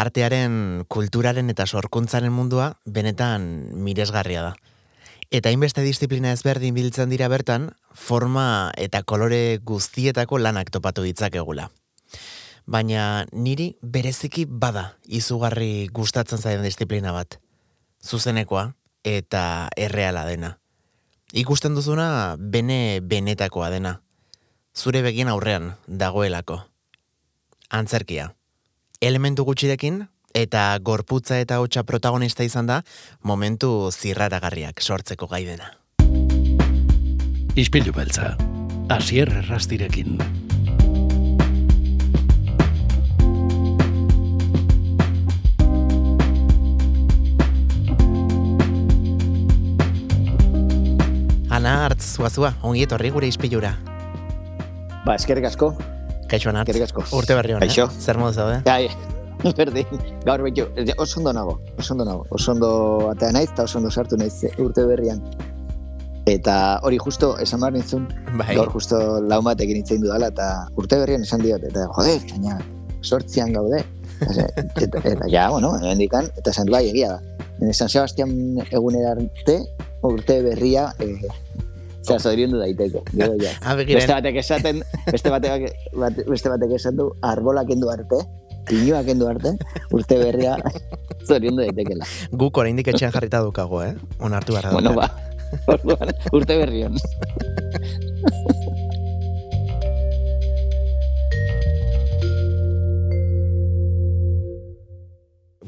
artearen, kulturaren eta sorkuntzaren mundua benetan miresgarria da. Eta hainbeste disiplina ezberdin biltzen dira bertan, forma eta kolore guztietako lanak topatu ditzakegula. Baina niri bereziki bada izugarri gustatzen zaien disiplina bat. Zuzenekoa eta erreala dena. Ikusten duzuna bene benetakoa dena. Zure begien aurrean dagoelako. Antzerkia elementu gutxirekin eta gorputza eta hotsa protagonista izan da momentu zirraragarriak sortzeko gaidena. Ispilu beltza, asier errastirekin. Ana hartz, zuazua, ongi etorri gure ispilura. Ba, eskerrik asko, Kaixo anat. asko. Urte berri hona. Kaixo. Zer modu zaude? Bai, berdin, gaur behitu, oso ondo nago, oso ondo nago, oso ondo atea naiz, eta oso ondo sartu naiz urte berrian. Eta hori justo, esan behar nintzun, Bai. gaur justo lau bat egin itzein dudala, eta urte berrian esan diot, eta jode, baina sortzian gaude. Eta, eta, eta ja, bueno, hendikan, eta esan bai, egia da. San Sebastian egunera arte, urte berria, eh, zera zodiriendu daiteke. Gero ja. Ah, begiren. Beste batek esaten, beste batek, bate, beste batek esan du, arbolak endu arte, pinuak endu arte, urte berria zoriondu daitekela. Guk oraindik etxean jarrita dukago, eh? Onartu da. Bueno, ba, orduan, urte berrion.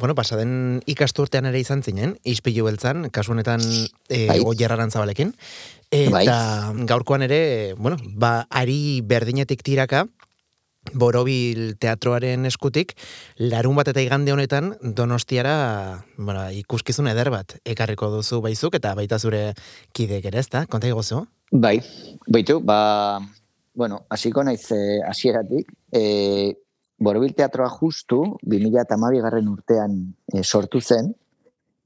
Bueno, pasaden ikasturtean ere izan zinen, ispilu beltzan, kasu honetan e, Bai. goierraran zabalekin. Eta gaurkoan ere, bueno, ba, ari berdinetik tiraka, Borobil teatroaren eskutik, larun bat eta igande honetan donostiara bueno, ikuskizun eder bat ekarriko duzu baizuk eta baita zure kidek ere ezta, konta igozu? Bai, baitu, ba, bueno, hasiko naiz eh, hasieratik, eh, Borobil Teatroa justu 2012 garren urtean eh, sortu zen,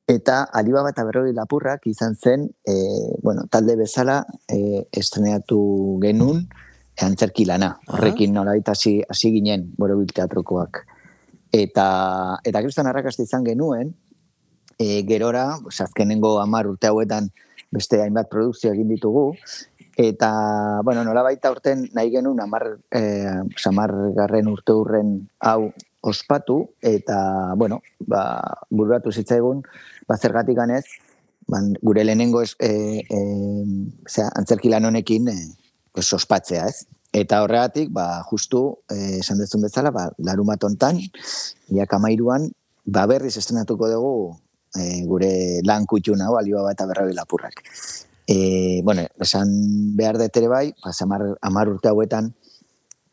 eta Alibaba eta Berrobi Lapurrak izan zen, eh, bueno, talde bezala eh, estrenatu genuen antzerki lana. Horrekin nolabait hasi hasi ginen Borobil Teatrokoak. Eta, eta kriston arrakasta izan genuen, e, gerora, pues, azkenengo hamar urte hauetan beste hainbat produkzio egin ditugu, eta, bueno, nola baita urten nahi genuen amar, eh, garren urte hurren hau ospatu, eta, bueno, ba, bururatu zitzaigun, ba, zergatik ganez, ban, gure lehenengo es, e, e, zera, antzerki lan honekin e, pues, ospatzea, ez? Eta horregatik, ba, justu, eh, esan dezun bezala, ba, larun bat ontan, iak amairuan, ba, berriz estrenatuko dugu e, gure lan kutxun hau, eta berrabi lapurrak. E, bueno, esan behar dut ere bai, pas, amar, amar urte hauetan,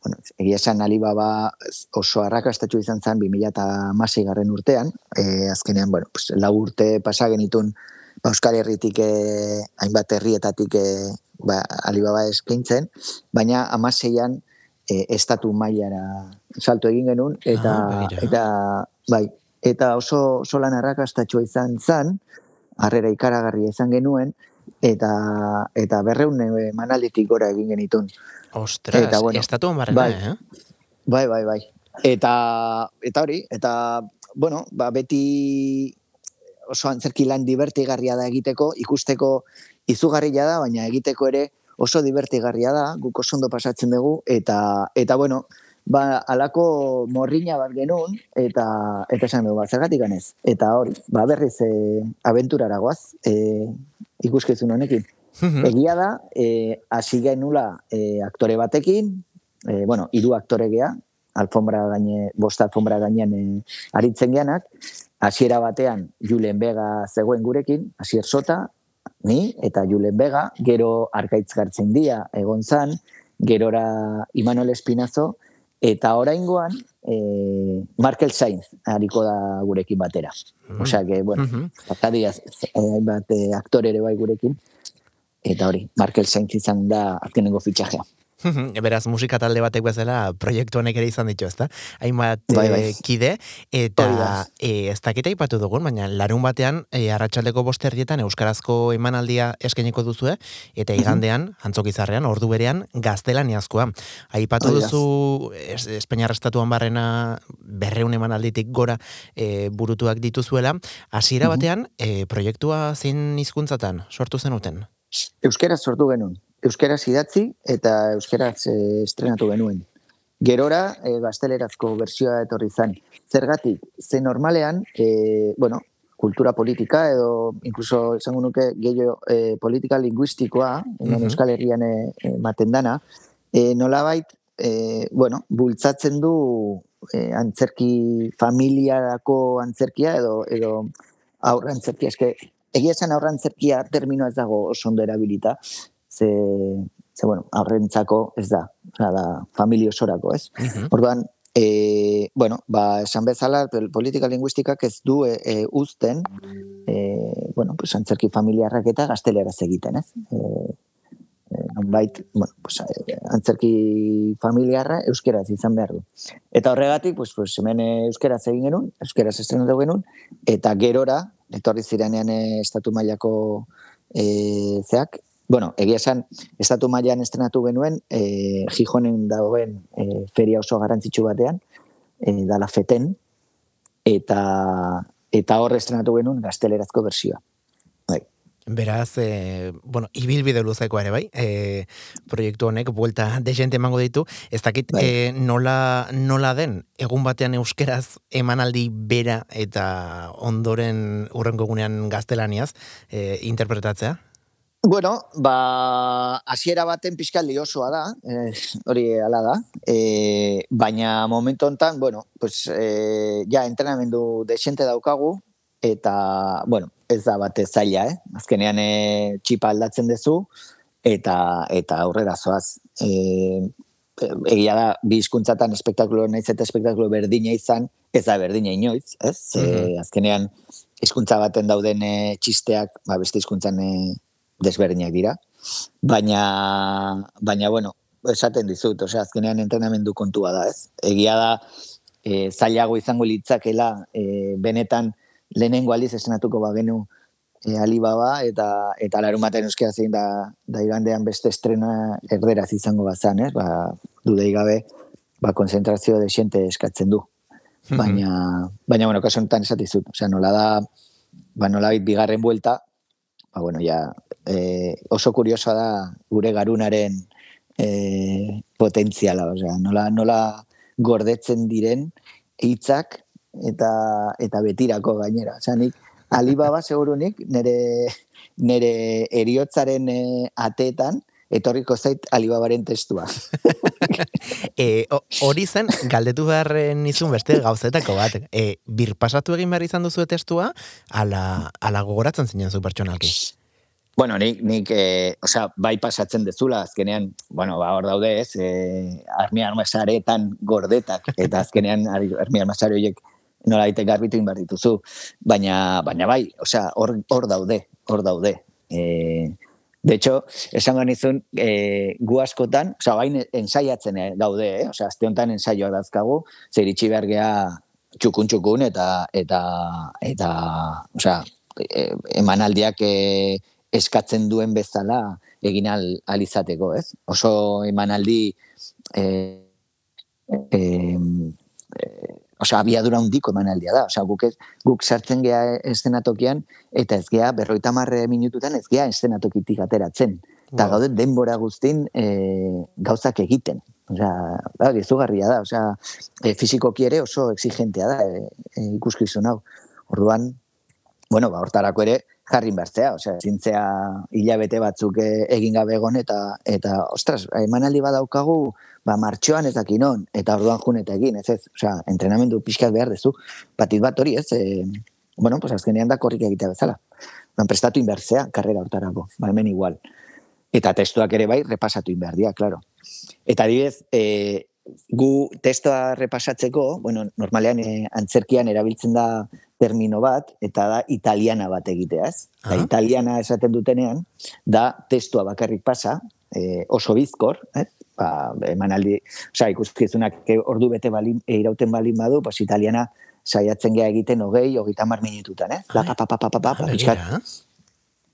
bueno, egia esan Alibaba oso arrakastatxu izan zen 2006 garren urtean, e, azkenean, bueno, pues, lau urte pasa genitun ba, Euskal Herritik e, hainbat herrietatik e, ba, Alibaba eskaintzen, baina amaseian e, estatu mailara salto egin genuen, eta, Ah, eta bai, eta oso, oso lan arrakastatxua izan zan, harrera ikaragarria izan genuen, eta, eta berreun e, manalditik gora egin genitun. Ostras, Eta, bueno, estatu barrena, bai. eh? Bai, bai, bai. Eta, eta hori, eta, bueno, ba, beti oso antzerki lan divertigarria da egiteko, ikusteko izugarria da, baina egiteko ere oso divertigarria da, guk oso ondo pasatzen dugu, eta, eta bueno, ba, alako morriña bat genuen, eta, eta esan dugu, ba, zergatik ganez. Eta hori, ba, berriz e, abenturara goaz, e, ikuskizun honekin. Mhm. Egia da, eh, hasi genula eh, aktore batekin, eh, bueno, hiru aktore gea, alfombra gaine, bost alfombra gainean eh, aritzen geanak, hasiera batean Julen Bega zegoen gurekin, hasier sota, ni, eta Julen Bega, gero arkaitz gartzen dia, egon zan, gerora Imanol Espinazo, eta oraingoan eh, Markel Sainz hariko da gurekin batera. Osea, que, bueno. Zakaria, hainbat eh, aktore ere bai gurekin. Eta hori, Markel Sainz izan da azkenengo fitxajea. Beraz, musika talde batek bezala proiektu honek ere izan ditu, ezta? Hainbat Bai, bai. eh, kide, eta Hori da. eh, ez dakita ipatu dugun, baina larun batean, e, arratsaldeko bosterdietan euskarazko emanaldia eskainiko duzue, eta igandean, antzokizarrean, ordu berean, gaztelaniazkoa. Aipatu Hori da. duzu, es, Espainiar estatuan barrena berreun emanalditik gora e, burutuak dituzuela, hasiera batean, e, proiektua zein hizkuntzatan sortu zenuten? Euskeraz sortu genuen. Euskeraz idatzi eta euskeraz eh, estrenatu genuen. Gerora, eh, gaztelerazko bersioa etorri zen. Zergatik, ze normalean, eh, bueno, kultura politika edo inkluso esango nuke gehiago eh, politika linguistikoa, hemen Mhm. Euskal Herrian ematen dana, eh, nolabait, eh, bueno, bultzatzen du eh, antzerki familiarako antzerkia edo edo aurra antzerkia. Eske, egia esan aurra antzerkia terminoa ez dago oso ondo erabilita, ze, ze bueno, aurrentzako ez da, Osea, da familia osorako, ez? Mhm. Orduan, e, bueno, ba, esan bezala, politika linguistikak ez du e, e, uzten, e, bueno, pues, antzerki familiarrak eta gazteleraz egiten, ez? E, nonbait, bueno, pues, antzerki familiarra euskeraz izan behar du. Eta horregatik, pues, pues, hemen euskeraz egin genuen, euskeraz estrenatu genuen, eta gerora, etorri zirenean estatu mailako e, zeak, bueno, egia esan, estatu mailan estrenatu genuen, e, Gijonen dagoen e, feria oso garrantzitsu batean, e, dala feten, eta eta hor estrenatu genuen gaztelerazko bersioa. Bai. Beraz, e, bueno, ibilbide luzekoa ere bai, e, proiektu honek buelta de gente emango ditu, ez dakit Bai. e, nola, nola den, egun batean euskeraz emanaldi bera eta ondoren urrengo egunean gaztelaniaz e, interpretatzea? Bueno, ba, hasiera baten pixkat liosoa da, eh, hori hala da, eh, baina momentu hontan, bueno, pues, eh, ja, entrenamendu desente daukagu, eta, bueno, ez da bate zaila, eh? Azkenean eh, txipa aldatzen duzu, eta, eta aurrera zoaz. Eh, egia da, bi hizkuntzatan espektakulo naiz eta espektakulo berdina izan, ez da berdina inoiz, ez? Ze, Mhm. azkenean, hizkuntza baten dauden eh, txisteak, ba, beste hizkuntzan eh, desberdinak dira. Baina, baina bueno, esaten dizut, osea, azkenean entrenamendu kontua da, ez? Egia da, e, zailago izango litzakela, e, benetan lehenengo aldiz estrenatuko bagenu e, Alibaba, eta, eta larun baten euskera zein da, da igandean beste estrena erderaz izango bazan, ez? Ba, dudei gabe, ba, konzentrazio de xente eskatzen du. Baina, baina bueno, kaso honetan esatizut, osea, nola da, ba, nola bigarren buelta, ba, bueno, ja, eh, oso kuriosoa da gure garunaren eh, potentziala, osea, nola, nola gordetzen diren hitzak eta eta betirako gainera. Osea, nik Alibaba segurunik nere nere eriotzaren eh, ateetan etorriko zait Alibabaren testua. E, ho- hori zen, galdetu beharren izun beste gauzetako bat. E, birpasatu egin behar izan duzu testua, ala, ala gogoratzen zinen zu pertsonalki. Bueno, nik, nik eh, osea, bai pasatzen dezula, azkenean, bueno, ba, hor daude, ez, eh, armi armasaretan gordetak, eta azkenean armi armasare horiek nola daite garbitu egin behar dituzu. Baina, baina bai, osea, hor, hor daude, hor daude. Eh, de hecho, esango nizun, eh, gu askotan, osea, bain ensaiatzen eh, gaude, eh? osea, azte honetan ensaioak dazkagu, zer itxi behar gea txukun txukun eta, eta, eta, osea, eh, emanaldiak eh, eskatzen duen bezala egin al, al izateko, ez? Oso emanaldi eh, eh, eh, osea, abiadura handiko emanaldia da. Osea, guk, ez, guk sartzen gea eszenatokian eta ez gea berroita marre minututan ez gea eszenatokitik ateratzen. Eta Wow. gaude denbora guztin eh, gauzak egiten. Osea, da, gizugarria da. Osea, e, fizikoki ere oso exigentea da e, e, ikuskizun hau. Orduan, bueno, ba, hortarako ere jarrin bertzea, osea, zintzea hilabete batzuk e, egin gabe egon eta, eta ostras, emanaldi badaukagu, ba, martxoan ez dakinon, eta orduan jun eta egin, ez ez, osea, entrenamendu pixkat behar dezu, batit bat hori, ez, e, bueno, pues azkenean da korrik egitea bezala. Ban, prestatu inbertzea, karrera hortarako, ba, hemen igual. Eta testuak ere bai, repasatu inbehar dira, claro. Eta adibidez, e, gu testoa repasatzeko, bueno, normalean e, antzerkian erabiltzen da termino bat, eta da italiana bat egiteaz. Uh -huh. italiana esaten dutenean, da testua bakarrik pasa, e, oso bizkor, eh? ba, emanaldi, oza, ikuskizunak ordu bete balin, irauten balin badu, pues, italiana saiatzen gea egiten hogei, hogeita mar minututan, eh? La, pa, pa, pa, pa, pa, pa, pa,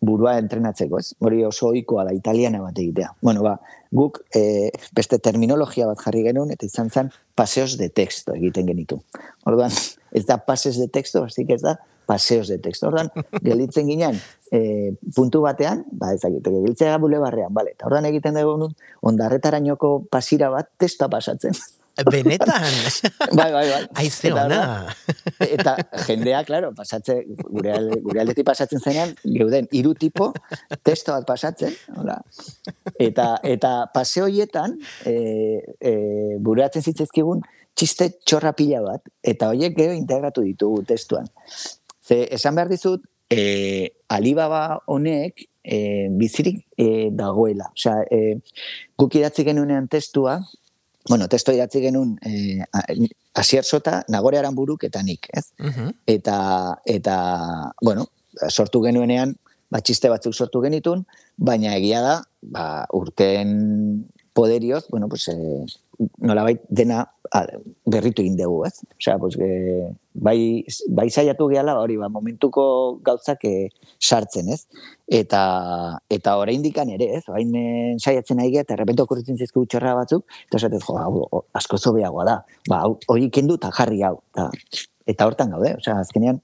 burua entrenatzeko, ez? Hori oso ohikoa da italiana bat egitea. Bueno, ba, guk e, beste terminologia bat jarri genuen eta izan zen paseos de texto egiten genitu. Orduan, ez da pases de texto, bastik ez da paseos de texto. Orduan, gelitzen ginen e, puntu batean, ba, ez egite, gelitzea bule barrean, bale. Eta orduan egiten dugu pasira pasira bat testa pasatzen. Benetan. bai, bai, bai. Aize ona. Eta, jendea, claro, pasatze, gure, gure aldetik pasatzen zenean, geuden, iru tipo, testo bat pasatzen, hola. Eta, eta pase horietan, e, e, bureatzen zitzaizkigun, txiste txorra pila bat, eta horiek gero integratu ditugu testuan. Ze, esan behar dizut, e, Alibaba honek e, bizirik e, dagoela. Osea, e, guk idatzi genuenean testua, bueno, testo idatzi genuen eh, asier sota, nagore aranburuk eta nik, ez? eta, eta, bueno, sortu genuenean, batxiste batzuk sortu genitun, baina egia da, ba, urten poderioz, bueno, pues, eh, nolabait dena berritu egin dugu, ez? Osea, pues, e, bai, bai saiatu gehala, hori, ba, momentuko gauzak e, sartzen, ez? Eta, eta ora indikan ere, ez? Bain saiatzen nahi eta errepento okurritzen zizku txorra batzuk, eta esatez, jo, hau, asko zobeagoa da. Ba, hori kendu eta jarri hau. Eta, eta hortan gaude, osea, azkenean,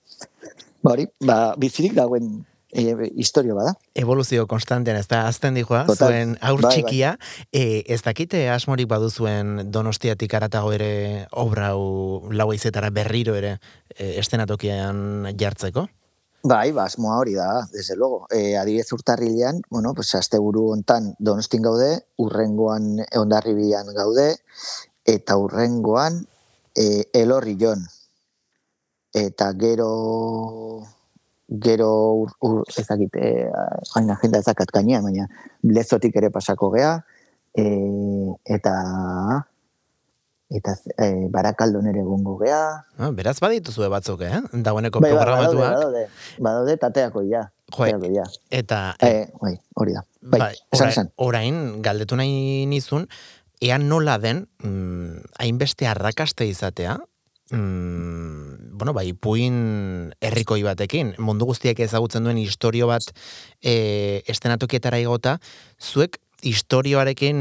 ba, hori, ba, bizirik dagoen e, historio bada. Evoluzio konstantean, ez da, azten dijoa, zuen aur bai, bai. txikia, E, ez dakite asmorik badu zuen donostiatik aratago ere obra lau izetara berriro ere e, estenatokian jartzeko? Bai, ba, asmoa hori da, desde luego. E, adibidez urtarrilean, bueno, pues, azte buru ontan donostin gaude, urrengoan ondarribian gaude, eta urrengoan e, elorri jon. Eta gero gero ur, ur ezakite eh, hain agenda ezakat gainean, baina lezotik ere pasako gea, e, eta eta e, barakaldon ere gongo gea. Ah, beraz badituzu batzuk, eh? Dagoeneko bai, bai programatuak. Badaude, badaude, tateako ja. Jo, eta... E, bai, hori da. Bai, bai orain, orain, galdetu nahi nizun, ean nola den, mm, hainbeste arrakaste izatea, mm, bueno, bai, puin herrikoi batekin, mundu guztiak ezagutzen duen historio bat e, estenatokietara igota, zuek historioarekin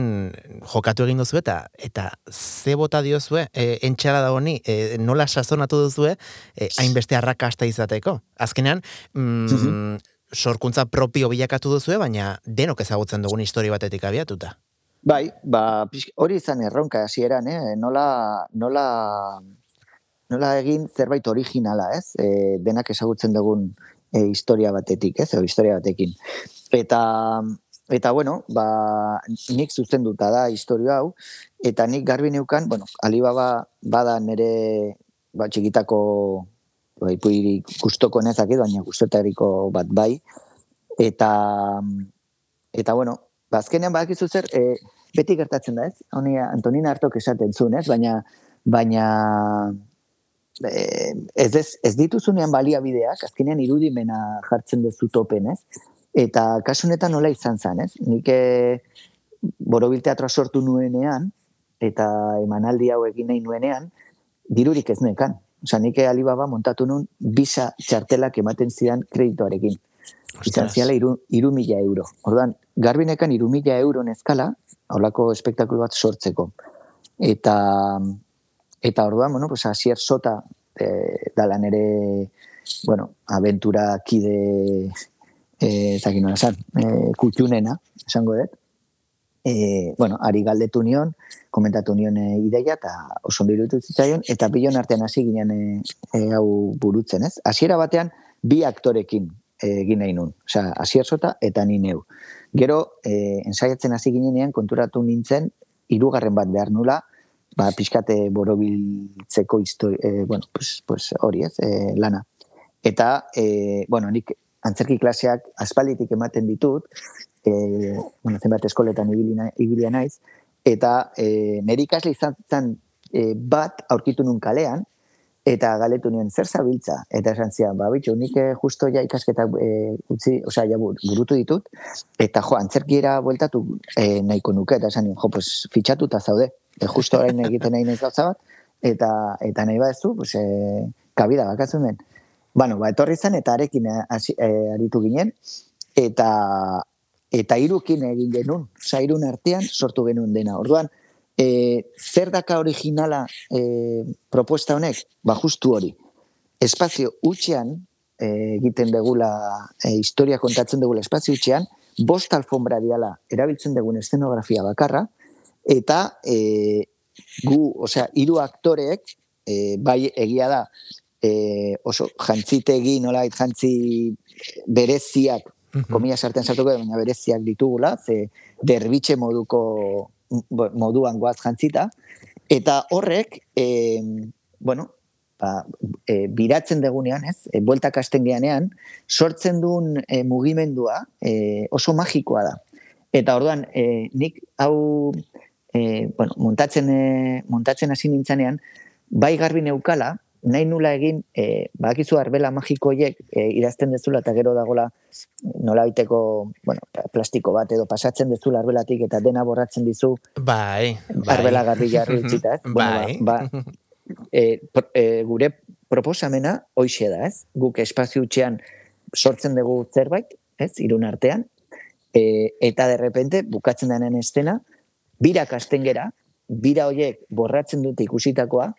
jokatu egin duzu eta eta ze bota diozue e, entxara da honi e, nola sazonatu duzue e, hainbeste arrakasta izateko. Azkenean mm, sorkuntza propio bilakatu duzue baina denok ezagutzen dugun historio batetik abiatuta. Bai, ba, hori izan erronka hasieran, eh? nola, nola nola egin zerbait originala, ez? E, denak ezagutzen dugun e, historia batetik, ez? O historia batekin. Eta eta bueno, ba nik zuzenduta da historia hau eta nik garbi neukan, bueno, Alibaba bada nere ba txikitako ba ipuiri gustoko nezak baina gustotariko bat bai. Eta eta bueno, ba azkenean badakizu zer, e, beti gertatzen da, ez? Honi Antonina Artok esaten zuen, ez? Baina baina ez, ez, ez dituzunean baliabideak, azkenean irudimena jartzen dezu topen, ez? Eta kasunetan nola izan zen, ez? Nik e, borobil teatroa sortu nuenean, eta emanaldi hau egin nahi nuenean, dirurik ez nekan. Osa, nik Alibaba montatu nun bisa txartelak ematen zidan kreditoarekin. Izan ziala iru, iru mila euro. Ordan, garbinekan iru mila euro neskala, holako espektakulu bat sortzeko. Eta, Eta orduan, bueno, pues asier sota e, dala nere, bueno, aventura kide, e, zaki nola esan, e, kutxunena, esango dut. E, bueno, ari galdetu nion, komentatu nion e, ideia, eta oso irutu zitzaion, eta bilon artean hasi ginen e, e, hau burutzen, ez? Hasiera batean, bi aktorekin egin nahi nun. Osea, asier sota eta ni neu. Gero, e, ensaiatzen hasi ginenean, konturatu nintzen, hirugarren bat behar nula, ba, pixkate borobiltzeko histori, e, bueno, pues, pues hori ez, e, lana. Eta, e, bueno, nik antzerki klaseak aspalditik ematen ditut, e, bueno, zenbat eskoletan ibilia naiz, eta e, nire ikasle izan zen e, bat aurkitu nun kalean, eta galetu nien zer zabiltza? Eta esan zian ba bitu nik eh, justo ja ikasketa e, utzi osea ja burutu ditut eta jo antzerkiera bueltatu e, nahiko nuke. Eta esan jo pues fitxatuta zaude. E, justo orain egiten nahi naiz gauza bat eta eta nahi baduzu pues e, kabida bakatzen den bueno ba etorri zen eta arekin aritu ginen eta eta hirukin egin genuen. Osea hirun artean sortu genuen dena. Orduan e, zer daka originala e, propuesta honek? Ba, justu hori. Espazio utxean, e, egiten degula, e, historia kontatzen degula espazio utxean, bost alfombra diala erabiltzen dugun eszenografia bakarra, eta e, gu, osea, hiru aktoreek, e, bai egia da, e, oso jantzitegi, nola, jantzi bereziak, komila sartzen sartuko, baina bereziak ditugula, ze derbitxe moduko moduan goaz jantzita, eta horrek, e, bueno, ba, e, biratzen degunean, ez, e, bueltak asten geanean, sortzen duen e, mugimendua e, oso magikoa da. Eta orduan, e, nik hau e, bueno, montatzen, e, montatzen hasi nintzanean, bai garbi neukala, nahi nula egin, e, bakizu arbela magikoiek e, idazten dezula eta gero dagola nola biteko, bueno, plastiko bat edo pasatzen dezula arbelatik eta dena borratzen dizu bai, bai. arbela garri jarri utzita, ez? bai. ba, ba, e, e, gure proposamena hoixe da, ez? Guk espazio utxean sortzen dugu zerbait, ez? Irun artean, e, eta de repente bukatzen denen estena, bira kasten gera, bira hoiek borratzen dute ikusitakoa,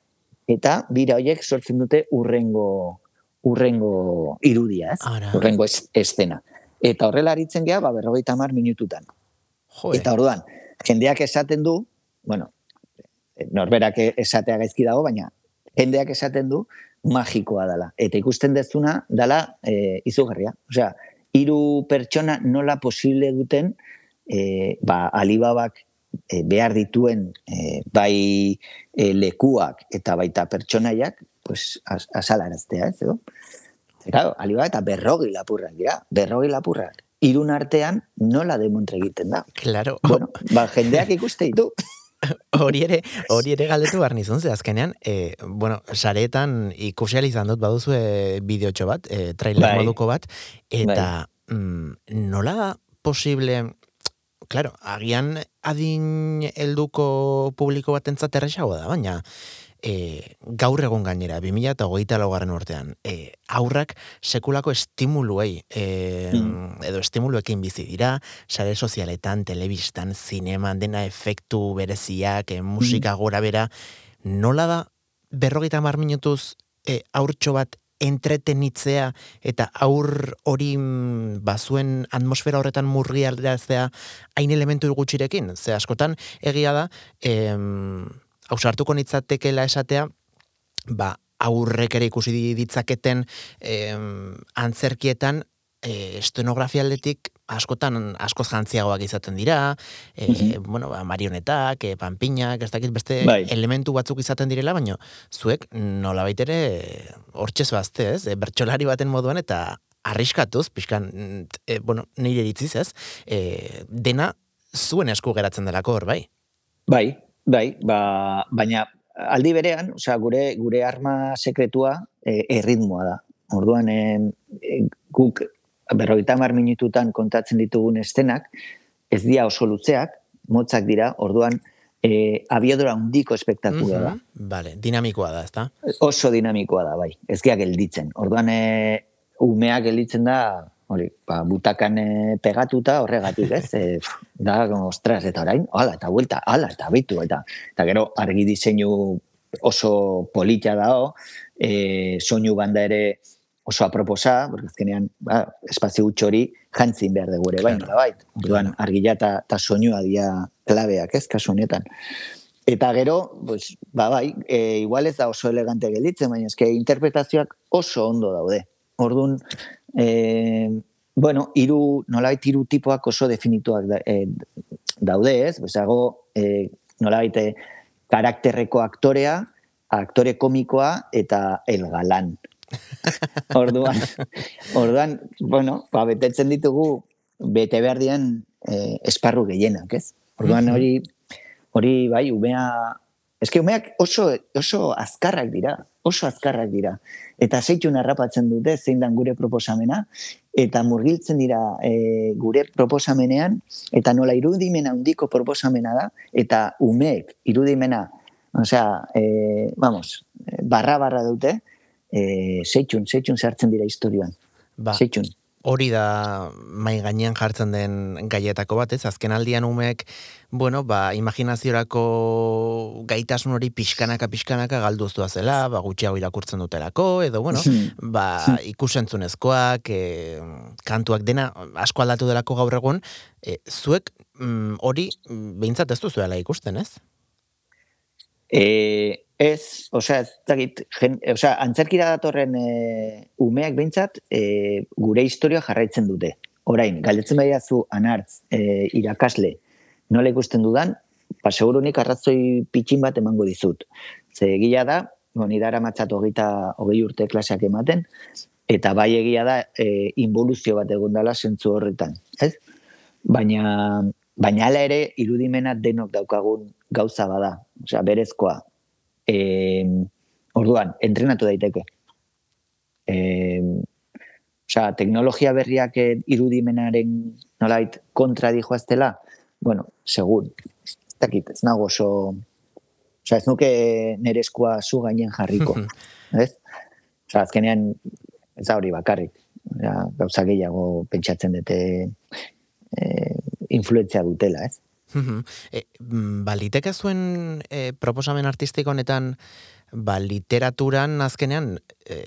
eta bira horiek sortzen dute urrengo urrengo irudia, ez? Urrengo ez, estena. Eta horrela aritzen gea, ba, berrogeita mar minututan. Joe. Eta orduan, jendeak esaten du, bueno, norberak esatea gaizki dago, baina jendeak esaten du magikoa dela. Eta ikusten dezuna dela e, izugarria. Osea, hiru pertsona nola posible duten e, ba, alibabak e, behar dituen e, bai e, lekuak eta baita pertsonaiak pues, asalaraztea, ez, edo? Claro, aliba eta berrogi lapurrak dira, berrogi lapurrak. Irun artean nola demontre egiten da. Claro. Bueno, ba, jendeak ikuste ditu. hori ere, hori ere galdetu behar nizun, ze azkenean, e, bueno, saretan ikusial izan dut baduzu e, bideotxo bat, e, trailer bai. moduko bat, eta bai. mm, nola posible, claro, agian adin helduko publiko bat entzat errexago da, baina e, gaur egon gainera, 2000 eta hogeita laugarren urtean, e, aurrak sekulako estimuluei, e, mm. edo estimuluekin bizi dira, sare sozialetan, telebistan, zineman, dena efektu bereziak, e, musika mm. gora bera, nola da berrogeita mar minutuz e, aurtxo bat entretenitzea eta aur hori mm, bazuen atmosfera horretan murri alderatzea hain elementu gutxirekin. Ze askotan egia da, em, hausartuko nitzatekela esatea, ba, aurrek ere ikusi ditzaketen em, antzerkietan e, estenografia askotan askoz jantziagoak izaten dira, e, bueno, ba, marionetak, e, panpinak, ez dakit beste bai. elementu batzuk izaten direla, baina zuek nola baitere hortxez bazte, ez? E, bertxolari baten moduan eta arriskatuz, pixkan, e, bueno, nire ditziz, ez? E, dena zuen esku geratzen delako hor, bai? Bai, bai, ba, baina aldi berean, osea, gure gure arma sekretua e, erritmoa da. Orduan, e, guk berrogeita mar minututan kontatzen ditugun estenak, ez dira oso luzeak, motzak dira, orduan, e, abiodora hundiko espektakula da. Vale, dinamikoa da, ezta? Oso dinamikoa da, bai. Ez gelditzen. Orduan, e, umeak gelditzen da, hori, ba, butakan e, pegatuta horregatik, ez? E, da, ostras, eta orain, ala, eta vuelta, ala, eta bitu, eta, eta gero, argi diseinu oso polita dao, e, soinu banda ere, oso aproposa, porque azkenean, ba, espazio hori jantzin behar dugu ere, baina, claro. bait, orduan, argila eta ta soinua dia klabeak, ez, kasu honetan. Eta gero, pues, ba, bai, e, igual ez da oso elegante gelditzen, baina eske interpretazioak oso ondo daude. Orduan, e, bueno, iru, nolabait iru tipoak oso definituak da, e, daude, ez? Bezago, e, nolabait e, karakterreko aktorea, aktore komikoa eta el galan. Orduan, orduan, bueno, ba, betetzen ditugu bete behar dian eh, esparru gehienak, ez? Orduan hori, hori bai, umea Eske umeak oso, oso azkarrak dira, oso azkarrak dira. Eta zeitun harrapatzen dute zein dan gure proposamena, eta murgiltzen dira e, gure proposamenean, eta nola irudimena handiko proposamena da, eta umeek irudimena, osea, e, vamos, barra-barra dute, e, zeitun, zeitun sartzen dira historioan. Ba, Zeitun. hori da mai gainean jartzen den gaietako bat, ez? Azken aldian umek, bueno, ba, imaginaziorako gaitasun hori pixkanaka pixkanaka galduztua zela, ba, gutxiago irakurtzen dutelako, edo, bueno, ba, ikusentzunezkoak, e, kantuak dena asko aldatu delako gaur egun, e, zuek mm, hori behintzat ez duzuela ikusten, ez? E, ez, osea, ez dakit, osea, antzerkira datorren e, umeak behintzat e, gure historia jarraitzen dute. Orain, galdetzen baiazu anartz e, irakasle nola ikusten dudan, ba, segurunik arrazoi pitxin bat emango dizut. Ze egia da, bon, idara matzat hogeita hogei urte klaseak ematen, eta bai egia da e, involuzio bat egon dela zentzu horretan. Ez? Baina, baina hala ere irudimena denok daukagun gauza bada, osea, berezkoa. E, orduan, entrenatu daiteke. E, osea, teknologia berriak eh, irudimenaren nolait kontra dijoaztela, bueno, segun, ez dakit, ez nago oso, osea, ez nuke nere eskua zu gainen jarriko, ez? Osea, azkenean, ez da hori bakarrik, ja, gauza gehiago pentsatzen dute e, influentzia dutela, ez? E, ba, liteke zuen e, proposamen artistiko honetan ba, literaturan azkenean e,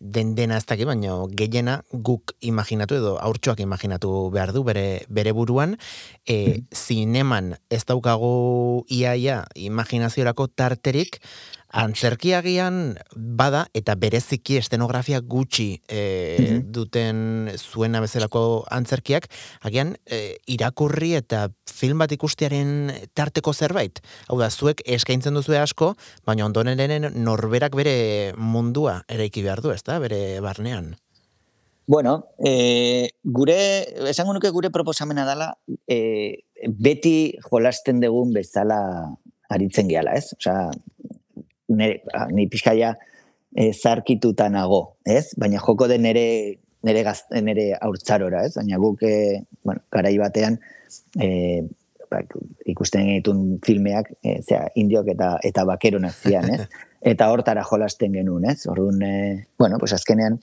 den dena ez dakit, baina gehiena guk imaginatu edo aurtsuak imaginatu behar du bere, bere buruan, e, zineman ez daukagu iaia imaginaziorako tarterik, antzerkiagian bada eta bereziki estenografia gutxi e, duten zuena bezalako antzerkiak, agian e, irakurri eta film bat ikustearen tarteko zerbait. Hau da, zuek eskaintzen duzu asko, baina ondoren norberak bere mundua eraiki behar du, ezta? Bere barnean. Bueno, e, gure, esango nuke gure proposamena dela, e, beti jolasten dugun bezala aritzen gehala, ez? Osea, nire, ni pixkaia e, zarkituta nago, ez? Baina joko den nere nere gaz, nere haurtzarora, ez? Baina guk e, bueno, garai batean e, ba, ikusten genitun filmeak, e, zera, indiok eta eta bakeronak zian, ez? Eta hortara jolasten genuen, ez? Orduan, e, bueno, pues azkenean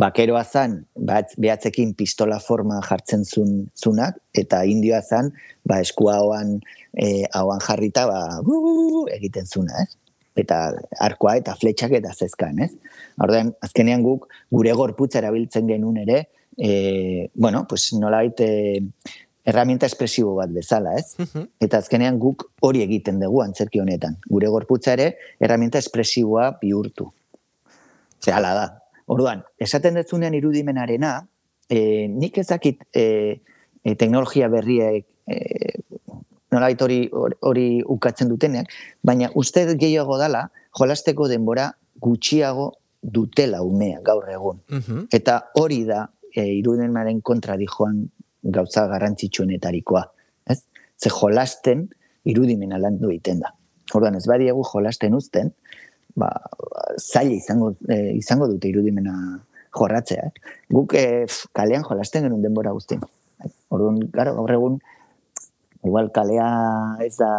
bakeroa zan, bat, behatzekin pistola forma jartzen zun, zunak, eta indioa zan, ba, eskua hauan, e, hauan jarrita, ba, bu, bu, bu, egiten zuna, ez? Eta arkoa eta fletxak eta zezkan, ez? Orduan, azkenean guk gure gorputza erabiltzen genuen ere, e, bueno, pues nolait e, herramienta espresibo bat bezala, ez? Eta azkenean guk hori egiten dugu antzerki honetan. Gure gorputza ere herramienta espresiboa bihurtu. Ze hala da. Orduan, esaten dezunean irudimenarena, e, nik ezakit e, e, teknologia berriek e, nolait hori hori ukatzen duteneak, baina uste gehiago dala jolasteko denbora gutxiago dutela umea gaur egun. Eta hori da e, irudimenaren kontra dijoan gauza garrantzitsuenetarikoa. Ez? Ze jolasten irudimena landu egiten da. Orduan ez badiegu jolasten uzten, ba, zaila izango, e, izango dute irudimena jorratzea. Eh? Guk e, kalean jolasten genuen denbora guztien. Orduan, gara, gaur egun, igual kalea ez da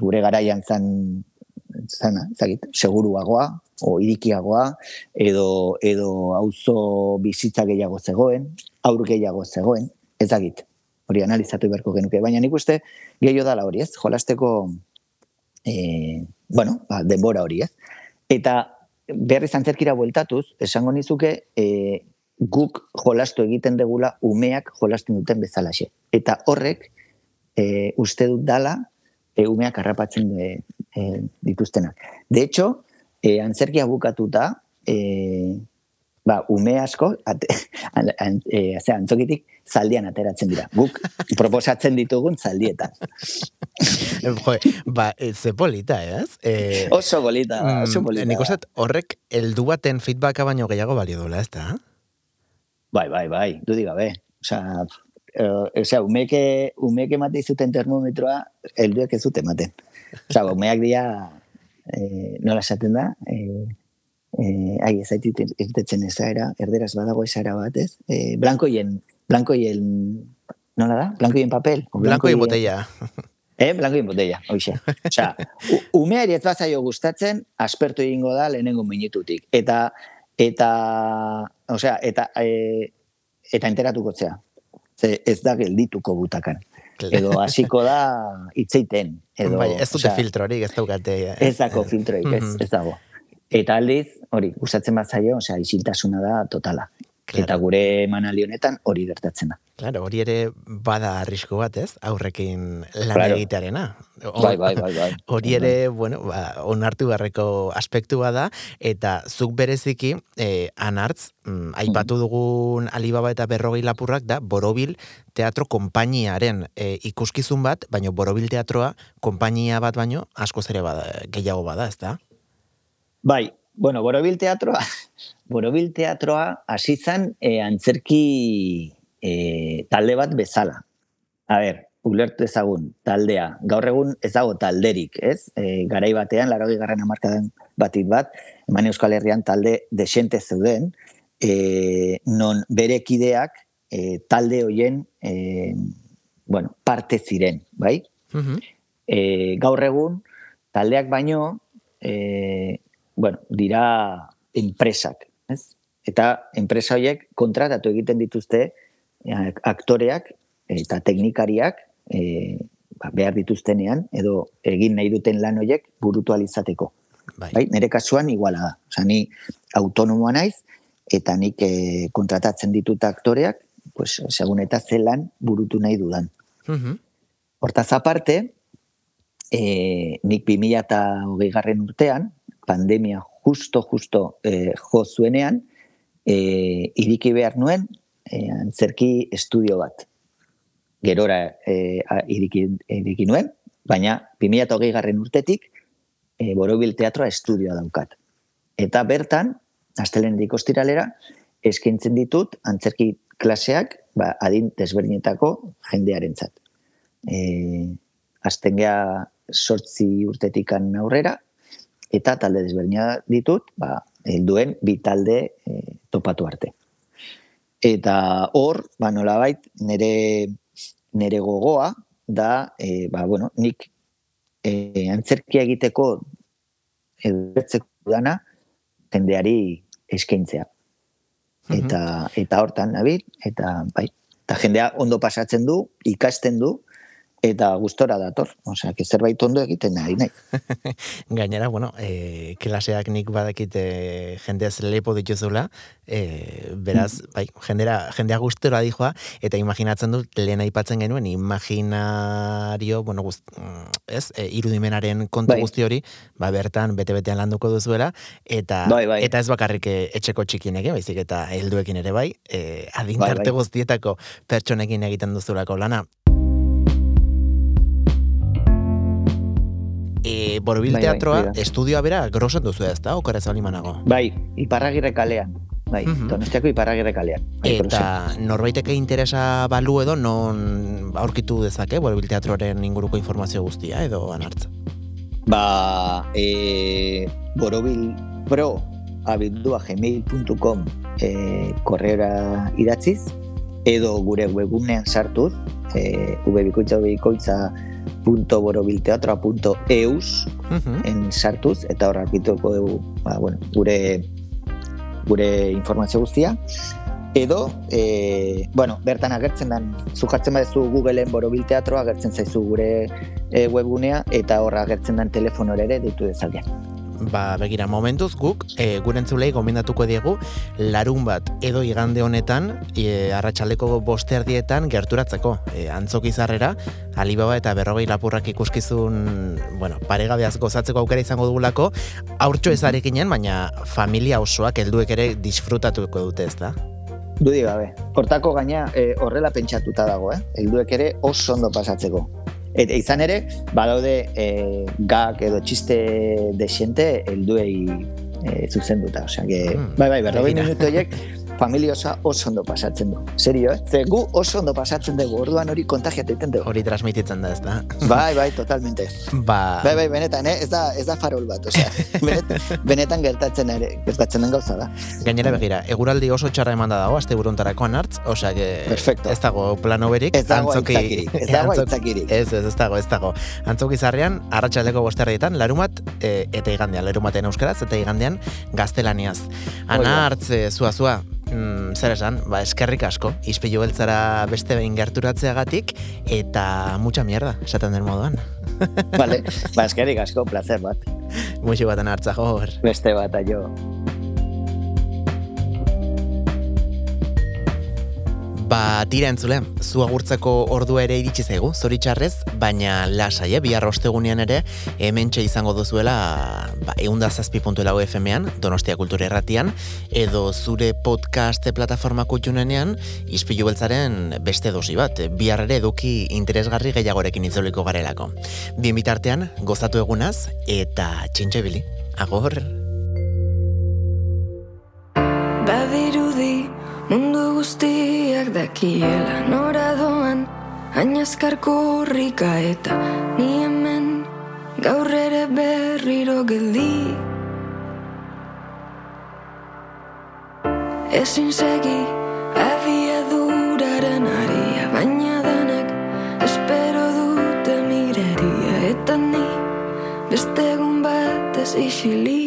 gure garaian zan zana, zagit, seguruagoa o irikiagoa edo edo auzo bizitza gehiago zegoen, aur gehiago zegoen, ez dakit. Hori analizatu beharko genuke, baina nik uste gehiago dala hori, ez? Jolasteko e, bueno, ba, denbora hori, ez? Eta berriz antzerkira bueltatuz, esango nizuke e, guk jolastu egiten degula umeak jolasten duten bezalaxe. Eta horrek e, uste dut dala e, umeak harrapatzen e, e, dituztenak. De hecho, e, antzerkia bukatuta, e, ba, ume asko, ate, an, an, e, antzokitik, zaldian ateratzen dira. Guk proposatzen ditugun zaldietan. jo, ba, ze polita, ez? E, oso polita, oso mm, polita. Nik uste, horrek eldu baten feedbacka baino gehiago balio duela, ez da? Bai, bai, bai, dudik gabe. Osa, uh, osea, umeke, umeke mate izuten termometroa, helduek ez dute ematen. Osa, umeak dira, eh, nola esaten da, eh, eh, ai, ez zaitit irtetzen ezaera, erderaz badago ezaera bat, ez? Eh, blankoien, blankoien, nola da? Blankoien papel? O Blankoien botella. Eh, blankoien botella, hoxe. Osa, umeari ez bazaio gustatzen, aspertu egingo da lehenengo minututik. Eta, eta, osea, eta, e, eta enteratuko zea. Ze ez da geldituko butakan. Edo hasiko da itzeiten. Edo, bai, ez dute filtrorik, ez daukate. eh, Ez dako filtroik, ez, Mhm. ez dago. Eta aldiz, hori, gustatzen bat zaio, osea, isiltasuna da totala. Claro. Eta gure emanaldi honetan hori gertatzen da. Claro, hori ere bada arrisku bat, ez? Aurrekin lan Claro. egitearena. Bai, bai, bai, bai. Hori ere, bueno, ba, onartu beharreko aspektu bada, eta zuk bereziki, eh, anartz, mm, aipatu dugun Alibaba eta berrogei lapurrak da, Borobil Teatro Konpainiaren eh, ikuskizun bat, baino Borobil Teatroa konpainia bat baino askoz ere bada, gehiago bada, ez da? Bai, bueno, Borobil Teatroa, Borobil Teatroa hasi zen e, antzerki e, talde bat bezala. A ber, ulertu ezagun, taldea. Gaur egun ez dago talderik, ez? E, garai batean, laro garren amarkadan batit bat, eman Euskal Herrian talde desente zeuden, e, non bere kideak e, talde hoien e, bueno, parte ziren, bai? Mhm. e, gaur egun taldeak baino e, bueno, dira enpresak, ez? Eta enpresa horiek kontratatu egiten dituzte e, aktoreak eta teknikariak e, ba, behar dituztenean edo egin nahi duten lan horiek burutu alizateko. Bai. Bai? Nire kasuan iguala da. Osea, ni autonomoa naiz eta nik e, kontratatzen ditut aktoreak, pues, segun eta zelan burutu nahi dudan. Mhm. Hortaz aparte, e, nik 2008 garren urtean, pandemia justo, justo e, jo zuenean, e, iriki behar nuen e, antzerki estudio bat. Gerora e, a- iriki, iriki nuen, baina 2008 garren urtetik e, Borobil Teatroa estudioa daukat. Eta bertan, astelenetik ostiralera, eskaintzen ditut antzerki klaseak ba, adin desberdinetako jendearentzat. E, azten geha sortzi urtetikan aurrera, eta talde desberdina ditut, ba, helduen bi talde e, topatu arte. Eta hor, ba, nolabait, nire, nire gogoa da, e, ba, bueno, nik e, antzerkia egiteko edo dana jendeari eskaintzea. Mhm. Eta, eta hortan nabil, eta bai, eta jendea ondo pasatzen du, ikasten du, eta gustora dator. Osea, que zerbait ondo egiten ari nahi. Gainera, bueno, e, klaseak nik badakit e, jendeaz lepo dituzula, e, beraz, bai, jendera, jendea gustora dijoa, eta imaginatzen dut, lehen aipatzen genuen, imaginario, bueno, gust, mm, ez, e, irudimenaren kontu Bai. guzti hori, ba, bertan, bete-betean landuko duzuela, eta, Bai, bai. eta ez bakarrik etxeko txikienekin, baizik eta helduekin ere bai, e, adintarte Bai, bai. guztietako pertsonekin egiten duzulako lana. E, Borobil Bai, bai, Teatroa, hori da. estudioa bera, grosan duzu ez da, okorez balimanago. Bai, iparragirre kalean. Bai, Mhm. donostiako iparragirre kalean. Bai, Eta norbaiteke interesa balu edo non aurkitu dezake Borobil Teatroren inguruko informazio guztia edo anartza. Ba, e, borobil pro abildua gmail.com e, korreora idatziz, edo gure webgunean sartuz, e, ubebikoitza ubebikoitza punto borobilteatroa punto eus Mhm. en sartuz, eta hor arkituko dugu ba, bueno, gure gure informazio guztia. Edo, e, bueno, bertan agertzen dan, zu jartzen badezu Googleen borobil teatroa, agertzen zaizu gure e, webgunea, eta hor agertzen dan telefonora ere deitu dezakean. Ba, begira, momentuz guk, e, gure entzulei gomendatuko diegu, larun bat edo igande honetan, e, arratsaleko bosterdietan gerturatzeko. E, antzokizarrera, Alibaba eta berrogei lapurrak ikuskizun, bueno, paregabeaz gozatzeko aukera izango dugulako, haurtxo ezarekinen, baina familia osoak helduek ere disfrutatuko dute ez da? Dudi gabe. Hortako gaina e, horrela pentsatuta dago, eh? Helduek ere oso ondo pasatzeko. Eta izan ere, badaude e, gak edo txiste desiente helduei e, zuzenduta. Osea, que, Mm, bai, bai, berrogei minutu horiek familia osa oso ondo pasatzen du. Serio, eh? Ze gu oso ondo pasatzen dugu, orduan hori kontagiat egiten dugu. Hori transmititzen da, ez da? Bai, bai, totalmente. Ba, Bai, bai, benetan, eh? ez, da, ez da farol bat, osea, benet, benetan gertatzen ere, gertatzen den gauza da. gainera begira, eguraldi oso txarra emanda dago, azte buruntarako hartz, osea, que Perfecto. ez dago plano berik, Ez dago antzoki- aitzakirik, ez dago aitzakirik. Ez, ez, ez dago, ez dago. Antzoki zarrean, arratsaldeko bosterrietan, larumat e, eta igandean, larumaten euskaraz eta igandean gaztelaniaz. Ana hartz, e, zua, zua, mm, zer esan, ba, eskerrik asko, izpilu beltzara beste behin gerturatzeagatik, eta mucha mierda, esaten den moduan. Vale, ba, eskerik asko, placer bat. Muixu baten hartza, hor. Beste bat, aio. Ba, tira entzule, zu agurtzeko ordua ere iritsi zaigu, zoritxarrez, baina lasai, eh? bihar ostegunean ere, hemen izango duzuela, ba, eunda zazpi puntuelau FM-ean, Donostia Kultura Erratian, edo zure podcast plataformako junenean, izpilu beltzaren beste dosi bat, bihar ere eduki interesgarri gehiagorekin itzoliko garelako. Bien bitartean, gozatu egunaz, eta txintxe bili. Agor! Mundu guztiak dakiela nora doan Hainazkar korrika eta ni hemen gaur ere berriro geldi. Ezin segi abiaduraren aria baina denek espero dute miraria eta ni beste egun batez isilik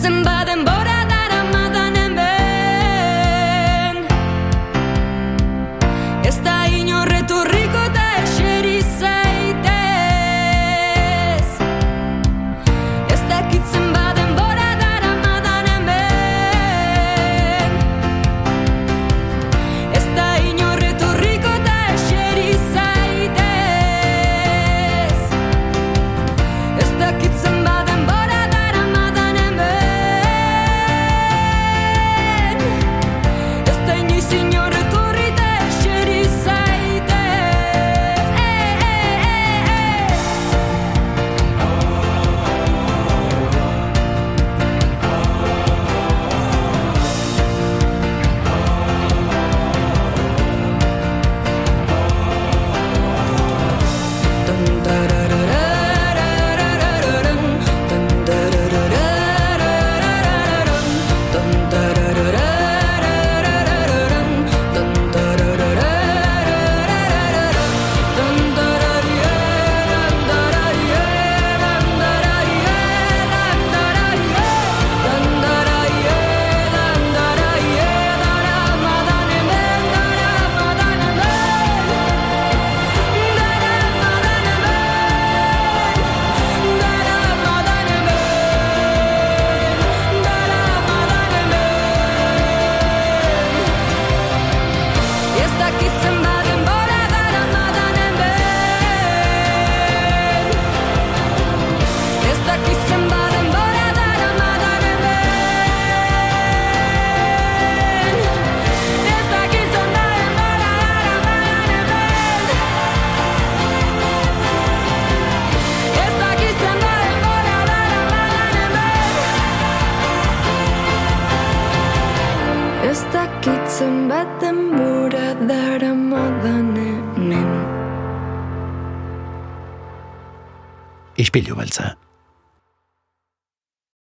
dancing by them boat